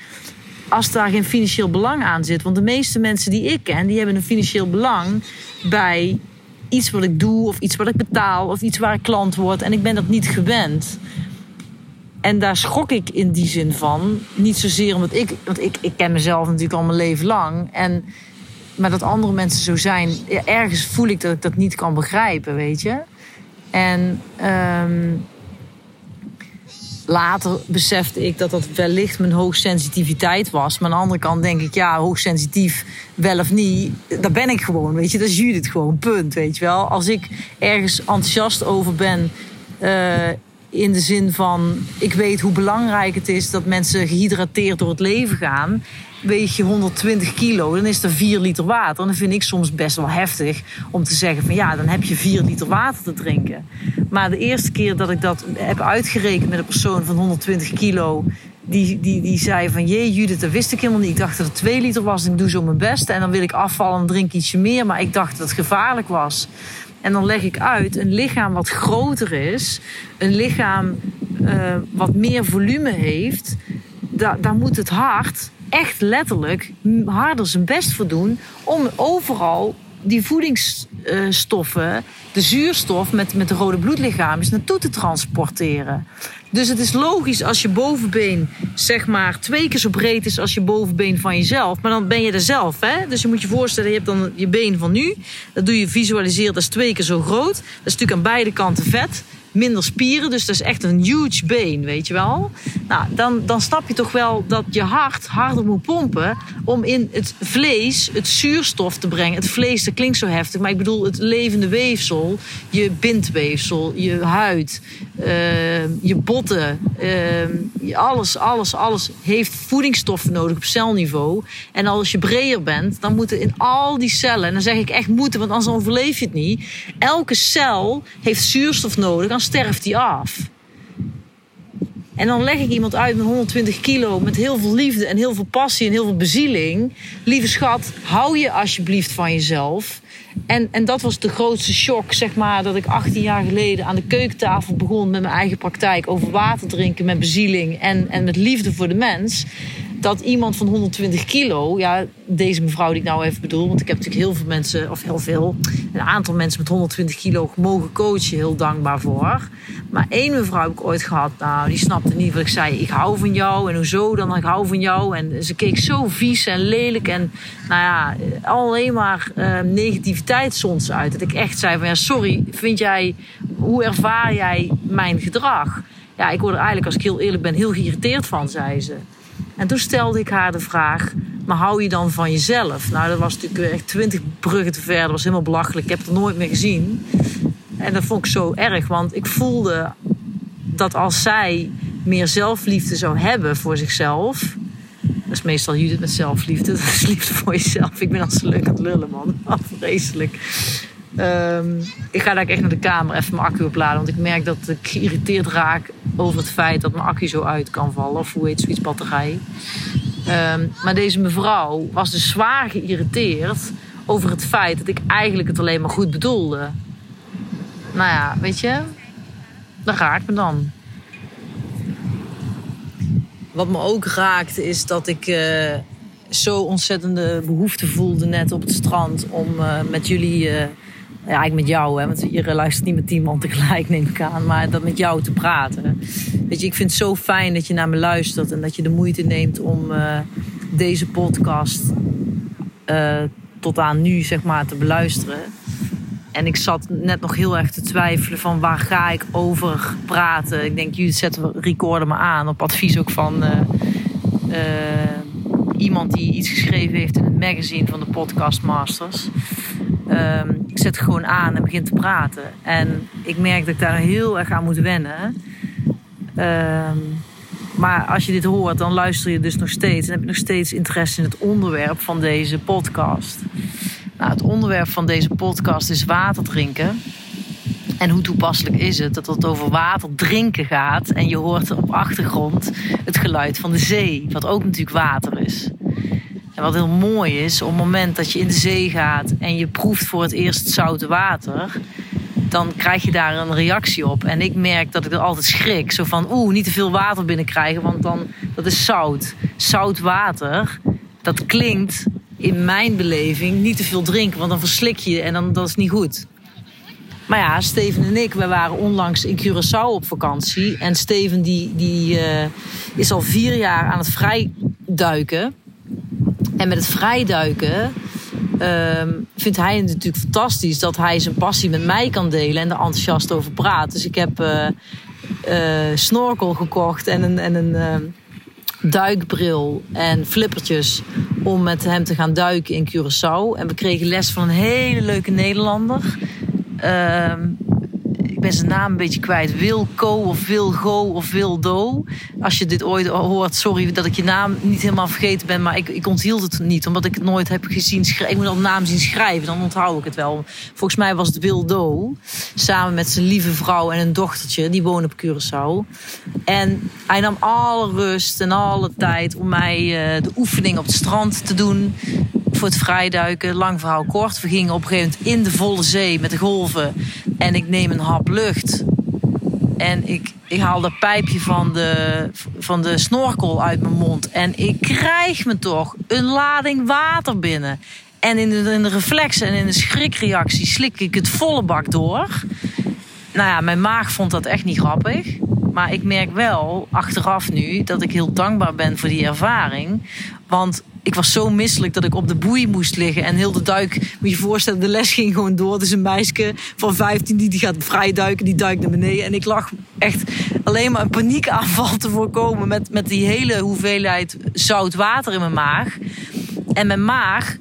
als daar geen financieel belang aan zit. Want de meeste mensen die ik ken, die hebben een financieel belang bij iets wat ik doe, of iets wat ik betaal, of iets waar ik klant word. En ik ben dat niet gewend. En daar schrok ik in die zin van. Niet zozeer omdat ik, want ik, ik ken mezelf natuurlijk al mijn leven lang. En, maar dat andere mensen zo zijn, ergens voel ik dat ik dat niet kan begrijpen, weet je. En um, later besefte ik dat dat wellicht mijn hoogsensitiviteit was. Maar aan de andere kant denk ik, ja, hoogsensitief wel of niet, daar ben ik gewoon, weet je. Dat is Judith gewoon, punt, weet je wel. Als ik ergens enthousiast over ben... Uh, in de zin van, ik weet hoe belangrijk het is dat mensen gehydrateerd door het leven gaan weeg je 120 kilo, dan is er 4 liter water. En dan vind ik soms best wel heftig om te zeggen van ja, dan heb je 4 liter water te drinken. Maar de eerste keer dat ik dat heb uitgerekend met een persoon van 120 kilo, die, die, die zei van jee Judith, dat wist ik helemaal niet. Ik dacht dat het 2 liter was ik doe zo mijn best. En dan wil ik afvallen en drink ietsje meer. Maar ik dacht dat het gevaarlijk was. En dan leg ik uit, een lichaam wat groter is, een lichaam uh, wat meer volume heeft, daar, daar moet het hart echt letterlijk harder zijn best voor doen om overal die voedingsstoffen, de zuurstof met, met de rode bloedlichamen naartoe te transporteren. Dus het is logisch als je bovenbeen zeg maar twee keer zo breed is als je bovenbeen van jezelf. Maar dan ben je er zelf. Hè? Dus je moet je voorstellen, je hebt dan je been van nu. Dat doe je visualiseren, dat is twee keer zo groot. Dat is natuurlijk aan beide kanten vet minder spieren. Dus dat is echt een huge been, weet je wel. Nou, dan, dan snap je toch wel dat je hart harder moet pompen om in het vlees het zuurstof te brengen. Het vlees, dat klinkt zo heftig, maar ik bedoel het levende weefsel, je bindweefsel, je huid, uh, je botten, uh, alles, alles, alles heeft voedingsstoffen nodig op celniveau. En als je breder bent, dan moeten in al die cellen, en dan zeg ik echt moeten, want anders overleef je het niet. Elke cel heeft zuurstof nodig, sterft die af. En dan leg ik iemand uit met 120 kilo, met heel veel liefde en heel veel passie en heel veel bezieling. Lieve schat, hou je alsjeblieft van jezelf. En, en dat was de grootste shock, zeg maar, dat ik 18 jaar geleden aan de keukentafel begon met mijn eigen praktijk over water drinken met bezieling en, en met liefde voor de mens dat iemand van 120 kilo, ja, deze mevrouw die ik nou even bedoel, want ik heb natuurlijk heel veel mensen, of heel veel, een aantal mensen met 120 kilo mogen coachen, heel dankbaar voor. Maar één mevrouw heb ik ooit gehad, nou, die snapte niet wat ik zei. Ik hou van jou en hoezo dan, ik hou van jou. En ze keek zo vies en lelijk en, nou ja, alleen maar uh, negativiteit soms uit. Dat ik echt zei van, ja, sorry, vind jij, hoe ervaar jij mijn gedrag? Ja, ik word er eigenlijk, als ik heel eerlijk ben, heel geïrriteerd van, zei ze. En toen stelde ik haar de vraag: maar hou je dan van jezelf? Nou, dat was natuurlijk echt twintig bruggen te ver. Dat was helemaal belachelijk. Ik heb het nooit meer gezien. En dat vond ik zo erg, want ik voelde dat als zij meer zelfliefde zou hebben voor zichzelf. Dat is meestal Judith met zelfliefde. Dat is liefde voor jezelf. Ik ben als leuk aan het lullen, man. Vreselijk. Um, ik ga daar echt naar de kamer even mijn accu opladen. Want ik merk dat ik geïrriteerd raak over het feit dat mijn accu zo uit kan vallen. Of hoe heet zoiets, batterij. Um, maar deze mevrouw was dus zwaar geïrriteerd over het feit dat ik eigenlijk het alleen maar goed bedoelde. Nou ja, weet je, dat raakt me dan. Wat me ook raakte is dat ik uh, zo ontzettende behoefte voelde net op het strand om uh, met jullie. Ja, eigenlijk met jou, hè, want je luistert niet met tien man tegelijk, neem ik aan, maar dat met jou te praten. Weet je, ik vind het zo fijn dat je naar me luistert en dat je de moeite neemt om uh, deze podcast uh, tot aan nu, zeg maar, te beluisteren. En ik zat net nog heel erg te twijfelen van waar ga ik over praten. Ik denk, jullie zetten recorder me aan op advies ook van uh, iemand die iets geschreven heeft in het magazine van de Podcast Masters. Um, ik zet gewoon aan en begin te praten. En ik merk dat ik daar heel erg aan moet wennen. Um, maar als je dit hoort, dan luister je dus nog steeds. En heb je nog steeds interesse in het onderwerp van deze podcast. Nou, het onderwerp van deze podcast is water drinken. En hoe toepasselijk is het dat het over water drinken gaat en je hoort op achtergrond het geluid van de zee, wat ook natuurlijk water is. En wat heel mooi is, op het moment dat je in de zee gaat en je proeft voor het eerst zoute water, dan krijg je daar een reactie op. En ik merk dat ik er altijd schrik. Zo van, oeh, niet te veel water binnenkrijgen, want dan, dat is zout. Zout water, dat klinkt in mijn beleving niet te veel drinken, want dan verslik je en dan, dat is niet goed. Maar ja, Steven en ik, we waren onlangs in Curaçao op vakantie. En Steven die, die uh, is al vier jaar aan het vrijduiken. En met het vrijduiken uh, vindt hij het natuurlijk fantastisch dat hij zijn passie met mij kan delen en er enthousiast over praat. Dus ik heb uh, snorkel gekocht en een, en een uh, duikbril en flippertjes om met hem te gaan duiken in Curaçao. En we kregen les van een hele leuke Nederlander. Ben zijn naam een beetje kwijt. Wilco of Wilgo of Wildo. Als je dit ooit hoort, sorry dat ik je naam niet helemaal vergeten ben. Maar ik, ik onthield het niet, omdat ik het nooit heb gezien Ik moet al naam zien schrijven, dan onthoud ik het wel. Volgens mij was het Wildo. Samen met zijn lieve vrouw en een dochtertje. Die wonen op Curaçao. En hij nam alle rust en alle tijd om mij uh, de oefening op het strand te doen voor het vrijduiken. Lang verhaal kort. We gingen op een gegeven moment in de volle zee met de golven. En ik neem een hap lucht. En ik, ik haal dat pijpje van de, van de snorkel uit mijn mond. En ik krijg me toch een lading water binnen. En in de, in de reflexen en in de schrikreactie slik ik het volle bak door. Nou ja, mijn maag vond dat echt niet grappig. Maar ik merk wel achteraf nu dat ik heel dankbaar ben voor die ervaring. Want ik was zo misselijk dat ik op de boei moest liggen. En heel de duik, moet je voorstellen, de les ging gewoon door. Dus een meisje van 15 die, die gaat vrij duiken, die duikt naar beneden. En ik lag echt alleen maar een paniekaanval te voorkomen met, met die hele hoeveelheid zout water in mijn maag. En mijn maag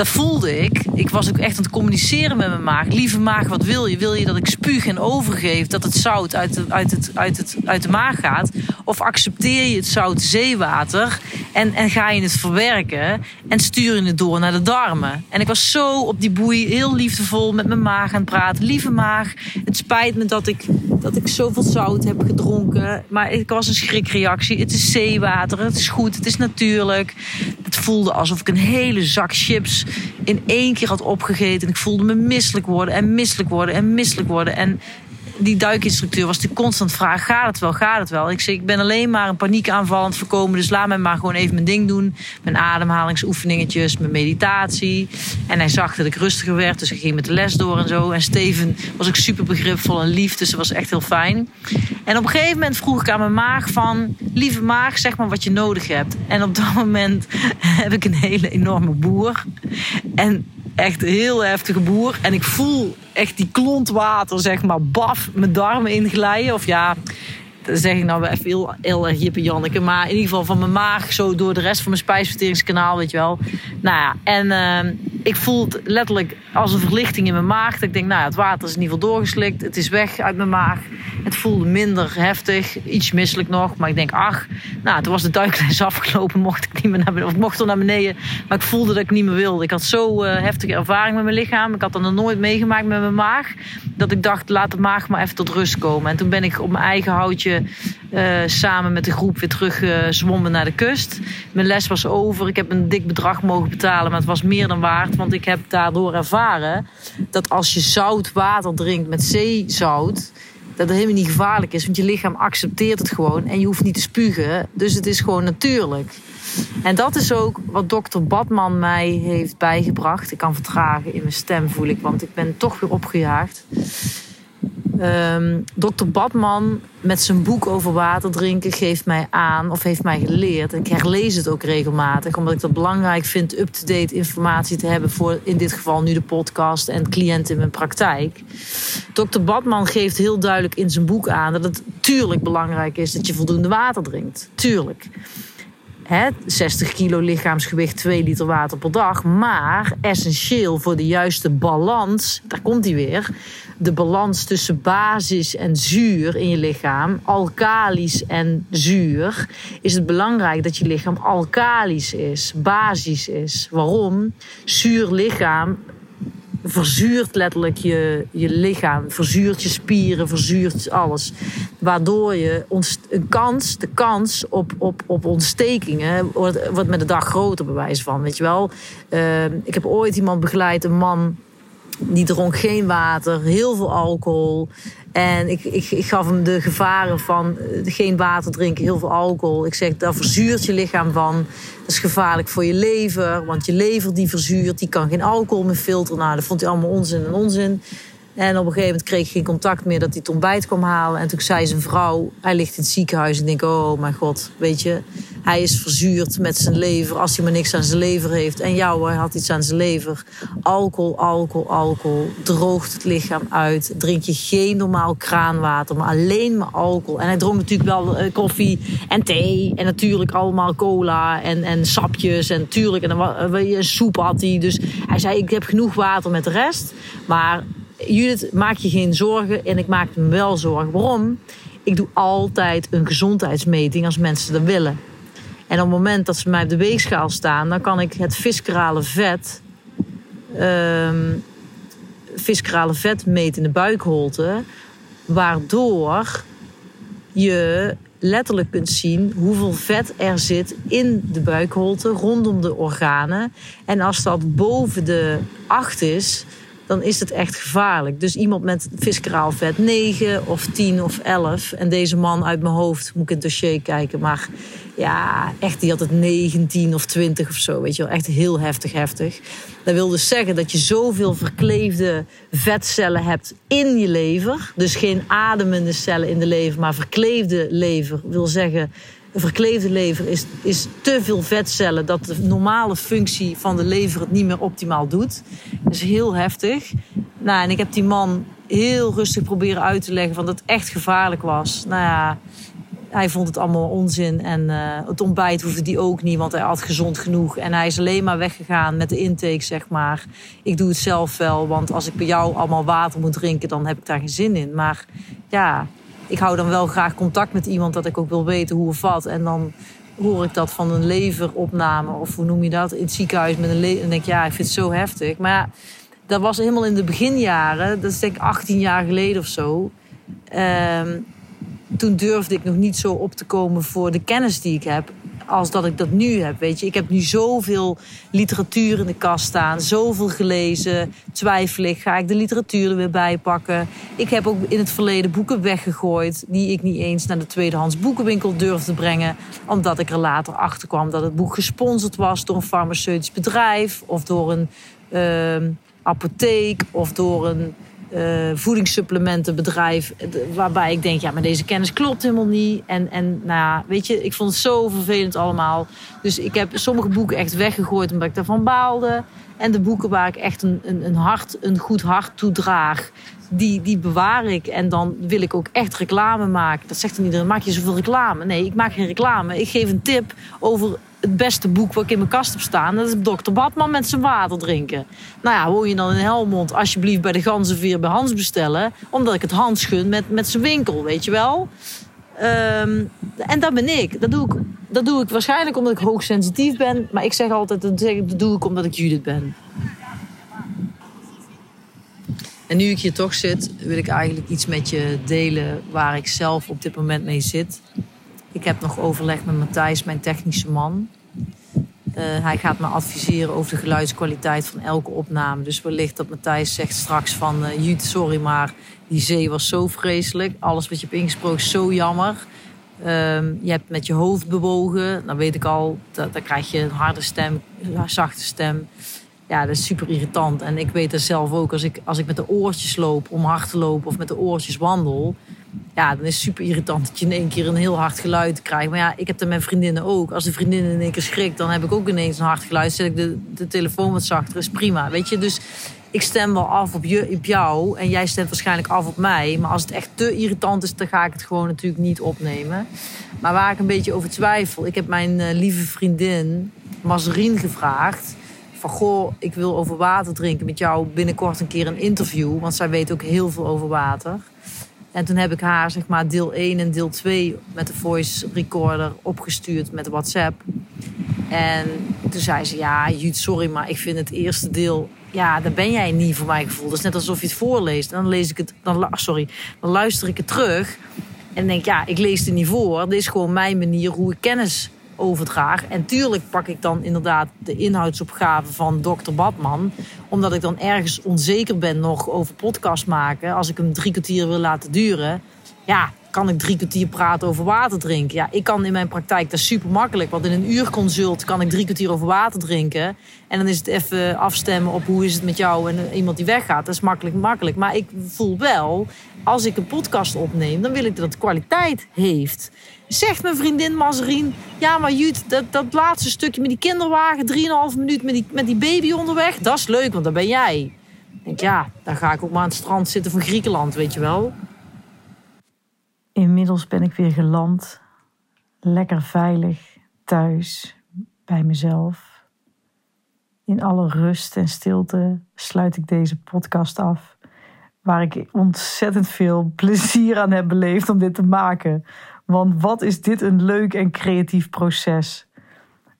dat voelde ik. Ik was ook echt aan het communiceren met mijn maag. Lieve maag, wat wil je? Wil je dat ik spuug en overgeef dat het zout uit de, uit het, uit het, uit de maag gaat? Of accepteer je het zout zeewater en, en ga je het verwerken en stuur je het door naar de darmen? En ik was zo op die boei heel liefdevol met mijn maag aan het praten. Lieve maag, het spijt me dat ik dat ik zoveel zout heb gedronken. Maar ik was een schrikreactie. Het is zeewater, het is goed, het is natuurlijk. Het voelde alsof ik een hele zak chips in één keer had opgegeten. Ik voelde me misselijk worden en misselijk worden en misselijk worden. En die duikinstructeur was die constant vraag: gaat het wel, gaat het wel? Ik zei, ik ben alleen maar een paniekaanval aan voorkomen. Dus laat mij maar gewoon even mijn ding doen. Mijn ademhalingsoefeningetjes, mijn meditatie. En hij zag dat ik rustiger werd, dus ik ging met de les door en zo. En Steven was ook super begripvol en lief, dus dat was echt heel fijn. En op een gegeven moment vroeg ik aan mijn maag van... lieve maag, zeg maar wat je nodig hebt. En op dat moment heb ik een hele enorme boer. En echt een heel heftige boer. En ik voel echt die klont water, zeg maar, baf, mijn darmen inglijden. Of ja, dat zeg ik nou even heel, heel erg Janneke. Maar in ieder geval van mijn maag zo door de rest van mijn spijsverteringskanaal, weet je wel. Nou ja, en uh, ik voel het letterlijk als een verlichting in mijn maag. Ik denk, nou het water is in ieder geval doorgeslikt. Het is weg uit mijn maag. Het voelde minder heftig, iets misselijk nog. Maar ik denk, ach, nou, toen was de duikles afgelopen. Mocht ik niet meer naar beneden, of mocht er naar beneden. Maar ik voelde dat ik niet meer wilde. Ik had zo uh, heftige ervaring met mijn lichaam. Ik had dat nog nooit meegemaakt met mijn maag. Dat ik dacht, laat de maag maar even tot rust komen. En toen ben ik op mijn eigen houtje uh, samen met de groep weer terug uh, zwommen naar de kust. Mijn les was over. Ik heb een dik bedrag mogen betalen, maar het was meer dan waard. Want ik heb daardoor ervaren dat als je zout water drinkt met zeezout dat het helemaal niet gevaarlijk is. Want je lichaam accepteert het gewoon en je hoeft niet te spugen. Dus het is gewoon natuurlijk. En dat is ook wat dokter Badman mij heeft bijgebracht. Ik kan vertragen in mijn stem, voel ik, want ik ben toch weer opgejaagd. Um, Dr. Badman met zijn boek over water drinken geeft mij aan of heeft mij geleerd. Ik herlees het ook regelmatig, omdat ik dat belangrijk vind up-to-date informatie te hebben voor in dit geval nu de podcast en cliënten in mijn praktijk. Dr. Badman geeft heel duidelijk in zijn boek aan dat het tuurlijk belangrijk is dat je voldoende water drinkt. Tuurlijk. He, 60 kilo lichaamsgewicht, 2 liter water per dag. Maar essentieel voor de juiste balans, daar komt hij weer de balans tussen basis en zuur in je lichaam, alkalisch en zuur, is het belangrijk dat je lichaam alkalisch is, basis is. Waarom? Zuur lichaam verzuurt letterlijk je, je lichaam, verzuurt je spieren, verzuurt alles. Waardoor je een kans, de kans op, op, op ontstekingen wordt, wordt met de dag groter, bewijs van. Weet je wel, uh, ik heb ooit iemand begeleid, een man die dronk geen water, heel veel alcohol. En ik, ik, ik gaf hem de gevaren van eh, geen water drinken, heel veel alcohol. Ik zeg, daar verzuurt je lichaam van. Dat is gevaarlijk voor je lever, want je lever die verzuurt, die kan geen alcohol meer filteren. Nou, dat vond hij allemaal onzin en onzin. En op een gegeven moment kreeg ik geen contact meer dat hij het ontbijt kwam halen. En toen zei zijn vrouw, hij ligt in het ziekenhuis. Ik denk, oh mijn god, weet je, hij is verzuurd met zijn lever. Als hij maar niks aan zijn lever heeft. En jou, hij had iets aan zijn lever. Alcohol, alcohol, alcohol. Droogt het lichaam uit. Drink je geen normaal kraanwater, maar alleen maar alcohol. En hij dronk natuurlijk wel uh, koffie en thee. En natuurlijk allemaal cola en, en sapjes. En natuurlijk, en dan, uh, soep had hij. Dus hij zei, ik heb genoeg water met de rest. Maar Judith, maak je geen zorgen. En ik maak me wel zorgen. Waarom? Ik doe altijd een gezondheidsmeting als mensen dat willen. En op het moment dat ze mij op de weegschaal staan, dan kan ik het viscerale vet, um, vet meten in de buikholte. Waardoor je letterlijk kunt zien hoeveel vet er zit in de buikholte rondom de organen. En als dat boven de 8 is, dan is het echt gevaarlijk. Dus iemand met visceraal vet 9 of 10 of 11. En deze man uit mijn hoofd, moet ik in het dossier kijken. Maar ja, echt, die had het 19 of 20 of zo. Weet je wel, echt heel heftig, heftig. Dat wil dus zeggen dat je zoveel verkleefde vetcellen hebt in je lever. Dus geen ademende cellen in de lever, maar verkleefde lever. Wil zeggen een verkleefde lever is, is te veel vetcellen dat de normale functie van de lever het niet meer optimaal doet. Dat is heel heftig. Nou, en ik heb die man heel rustig proberen uit te leggen van dat het echt gevaarlijk was. Nou ja, hij vond het allemaal onzin. En uh, het ontbijt hoefde die ook niet, want hij had gezond genoeg. En hij is alleen maar weggegaan met de intake, zeg maar. Ik doe het zelf wel, want als ik bij jou allemaal water moet drinken, dan heb ik daar geen zin in. Maar ja, ik hou dan wel graag contact met iemand dat ik ook wil weten hoe of wat. En dan hoor ik dat van een leveropname of hoe noem je dat in het ziekenhuis met een lever. En denk ik, ja, ik vind het zo heftig. Maar dat was helemaal in de beginjaren, dat is denk ik 18 jaar geleden of zo. Ehm, toen durfde ik nog niet zo op te komen voor de kennis die ik heb als dat ik dat nu heb. Weet je, ik heb nu zoveel literatuur in de kast staan, zoveel gelezen. Twijfel ik, ga ik de literatuur er weer bij pakken? Ik heb ook in het verleden boeken weggegooid die ik niet eens naar de tweedehands boekenwinkel durfde brengen, omdat ik er later achter kwam dat het boek gesponsord was door een farmaceutisch bedrijf of door een uh, apotheek of door een uh, voedingssupplementenbedrijf. Waarbij ik denk, ja, maar deze kennis klopt helemaal niet. En, en nou ja, weet je, ik vond het zo vervelend allemaal. Dus ik heb sommige boeken echt weggegooid omdat ik daarvan baalde. En de boeken waar ik echt een, een, een, hart, een goed hart toe draag, die, die bewaar ik. En dan wil ik ook echt reclame maken. Dat zegt dan maak je zoveel reclame? Nee, ik maak geen reclame. Ik geef een tip over het beste boek wat ik in mijn kast heb staan. Dat is Dr. Badman met zijn water drinken. Nou ja, woon je dan in Helmond, alsjeblieft bij de Ganzenveer bij Hans bestellen. Omdat ik het Hans gun met, met zijn winkel, weet je wel. Um, en dat ben ik. Dat doe ik. Dat doe ik waarschijnlijk omdat ik hoogsensitief ben. Maar ik zeg altijd, dat doe ik omdat ik Judith ben. En nu ik hier toch zit, wil ik eigenlijk iets met je delen waar ik zelf op dit moment mee zit. Ik heb nog overleg met Matthijs, mijn technische man. Uh, hij gaat me adviseren over de geluidskwaliteit van elke opname. Dus wellicht dat Matthijs zegt straks van... Uh, Jut, sorry, maar die zee was zo vreselijk. Alles wat je hebt ingesproken zo jammer. Uh, je hebt met je hoofd bewogen. Dan weet ik al, dan krijg je een harde stem, een zachte stem. Ja, dat is super irritant. En ik weet het zelf ook, als ik, als ik met de oortjes loop om hard te lopen... of met de oortjes wandel ja, dan is het super irritant dat je in één keer een heel hard geluid krijgt. Maar ja, ik heb dat met vriendinnen ook. Als de vriendin in één keer schrikt, dan heb ik ook ineens een hard geluid. Zet ik de, de telefoon wat zachter, is prima. Weet je, dus ik stem wel af op, op jou en jij stemt waarschijnlijk af op mij. Maar als het echt te irritant is, dan ga ik het gewoon natuurlijk niet opnemen. Maar waar ik een beetje over twijfel, ik heb mijn uh, lieve vriendin Mazerine gevraagd. Van goh, ik wil over water drinken met jou binnenkort een keer een interview. Want zij weet ook heel veel over water. En toen heb ik haar zeg maar deel 1 en deel 2 met de voice recorder opgestuurd met WhatsApp. En toen zei ze, ja Jut, sorry, maar ik vind het eerste deel... Ja, daar ben jij niet voor mijn gevoel. Dat is net alsof je het voorleest. Dan lees ik het... Dan, sorry, dan luister ik het terug. En denk, ja, ik lees het niet voor. Dit is gewoon mijn manier hoe ik kennis overdraag. En tuurlijk pak ik dan inderdaad de inhoudsopgave van Dr. Badman. Omdat ik dan ergens onzeker ben nog over podcast maken. Als ik hem drie kwartier wil laten duren. Ja, kan ik drie kwartier praten over water drinken? Ja, ik kan in mijn praktijk, dat super makkelijk. Want in een uurconsult kan ik drie kwartier over water drinken. En dan is het even afstemmen op hoe is het met jou en iemand die weggaat. Dat is makkelijk, makkelijk. Maar ik voel wel, als ik een podcast opneem, dan wil ik dat het kwaliteit heeft. Zegt mijn vriendin Mazerien, ja maar Jut, dat, dat laatste stukje met die kinderwagen, 3,5 minuut met die, met die baby onderweg, dat is leuk, want dat ben jij. Ik denk, ja, dan ga ik ook maar aan het strand zitten van Griekenland, weet je wel. Inmiddels ben ik weer geland, lekker veilig thuis bij mezelf. In alle rust en stilte sluit ik deze podcast af, waar ik ontzettend veel plezier aan heb beleefd om dit te maken. Want wat is dit een leuk en creatief proces?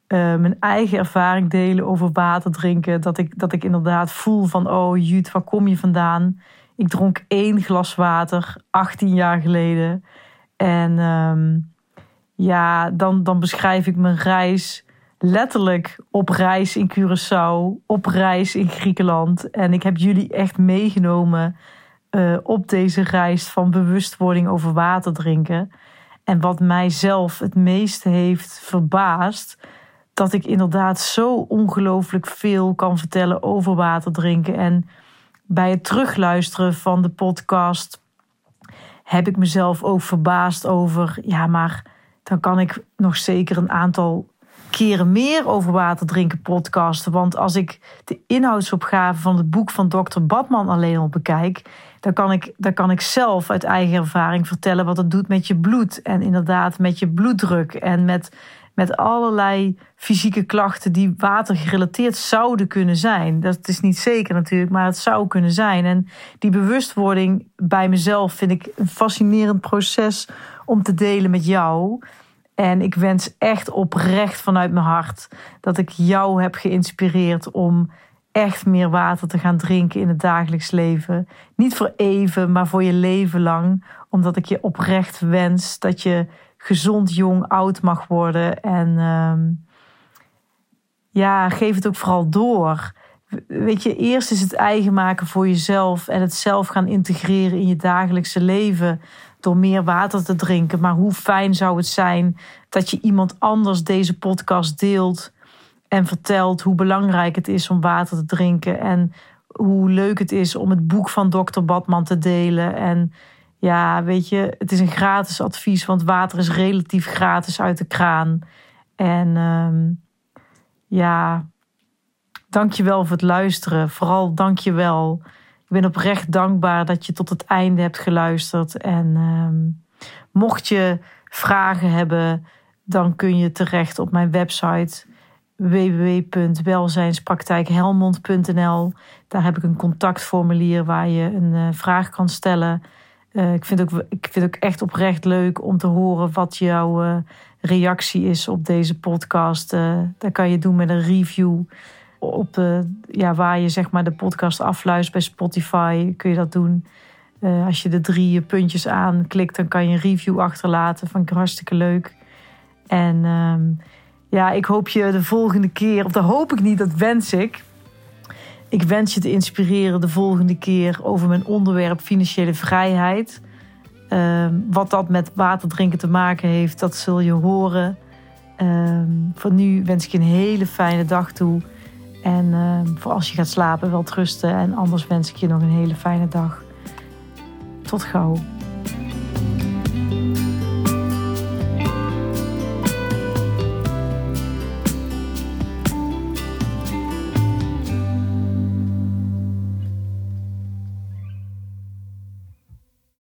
Uh, mijn eigen ervaring delen over water drinken. Dat ik, dat ik inderdaad voel van, oh Jut, waar kom je vandaan? Ik dronk één glas water, 18 jaar geleden. En um, ja, dan, dan beschrijf ik mijn reis letterlijk op reis in Curaçao, op reis in Griekenland. En ik heb jullie echt meegenomen uh, op deze reis van bewustwording over water drinken. En wat mij zelf het meeste heeft verbaasd, dat ik inderdaad zo ongelooflijk veel kan vertellen over water drinken. En bij het terugluisteren van de podcast heb ik mezelf ook verbaasd over, ja, maar dan kan ik nog zeker een aantal keren meer over water drinken podcasten. Want als ik de inhoudsopgave van het boek van Dr. Badman alleen al bekijk, dan kan, ik, dan kan ik zelf uit eigen ervaring vertellen wat het doet met je bloed. En inderdaad met je bloeddruk en met, met allerlei fysieke klachten die watergerelateerd zouden kunnen zijn. Dat is niet zeker natuurlijk, maar het zou kunnen zijn. En die bewustwording bij mezelf vind ik een fascinerend proces om te delen met jou. En ik wens echt oprecht vanuit mijn hart dat ik jou heb geïnspireerd om echt meer water te gaan drinken in het dagelijks leven. Niet voor even, maar voor je leven lang. Omdat ik je oprecht wens dat je gezond, jong, oud mag worden. En ehm, ja, geef het ook vooral door. Weet je, eerst is het eigen maken voor jezelf en het zelf gaan integreren in je dagelijkse leven door meer water te drinken. Maar hoe fijn zou het zijn dat je iemand anders deze podcast deelt en vertelt hoe belangrijk het is om water te drinken en hoe leuk het is om het boek van Dr. Badman te delen. En ja, weet je, het is een gratis advies, want water is relatief gratis uit de kraan. En um, ja, dank je wel voor het luisteren. Vooral dank je wel. Ik ben oprecht dankbaar dat je tot het einde hebt geluisterd. En um, mocht je vragen hebben, dan kun je terecht op mijn website www.welzijnspraktijkhelmond.nl. Daar heb ik een contactformulier waar je een uh, vraag kan stellen. Uh, ik, vind ook, ik vind ook echt oprecht leuk om te horen wat jouw uh, reactie is op deze podcast. dat kan je doen met een review. Op ja, waar je zeg maar, de podcast afluistert bij Spotify kun je dat doen. als je de drie puntjes aanklikt, dan kan je een review achterlaten. Ik hartstikke leuk. En ehm, ja, ik hoop je de volgende keer, of dat hoop ik niet, dat wens ik. Ik wens je te inspireren de volgende keer over mijn onderwerp financiële vrijheid. Ehm, wat dat met water drinken te maken heeft, dat zul je horen. Um, voor nu wens ik je een hele fijne dag toe. En um, voor als je gaat slapen, wel rusten. En anders wens ik je nog een hele fijne dag. Tot gauw.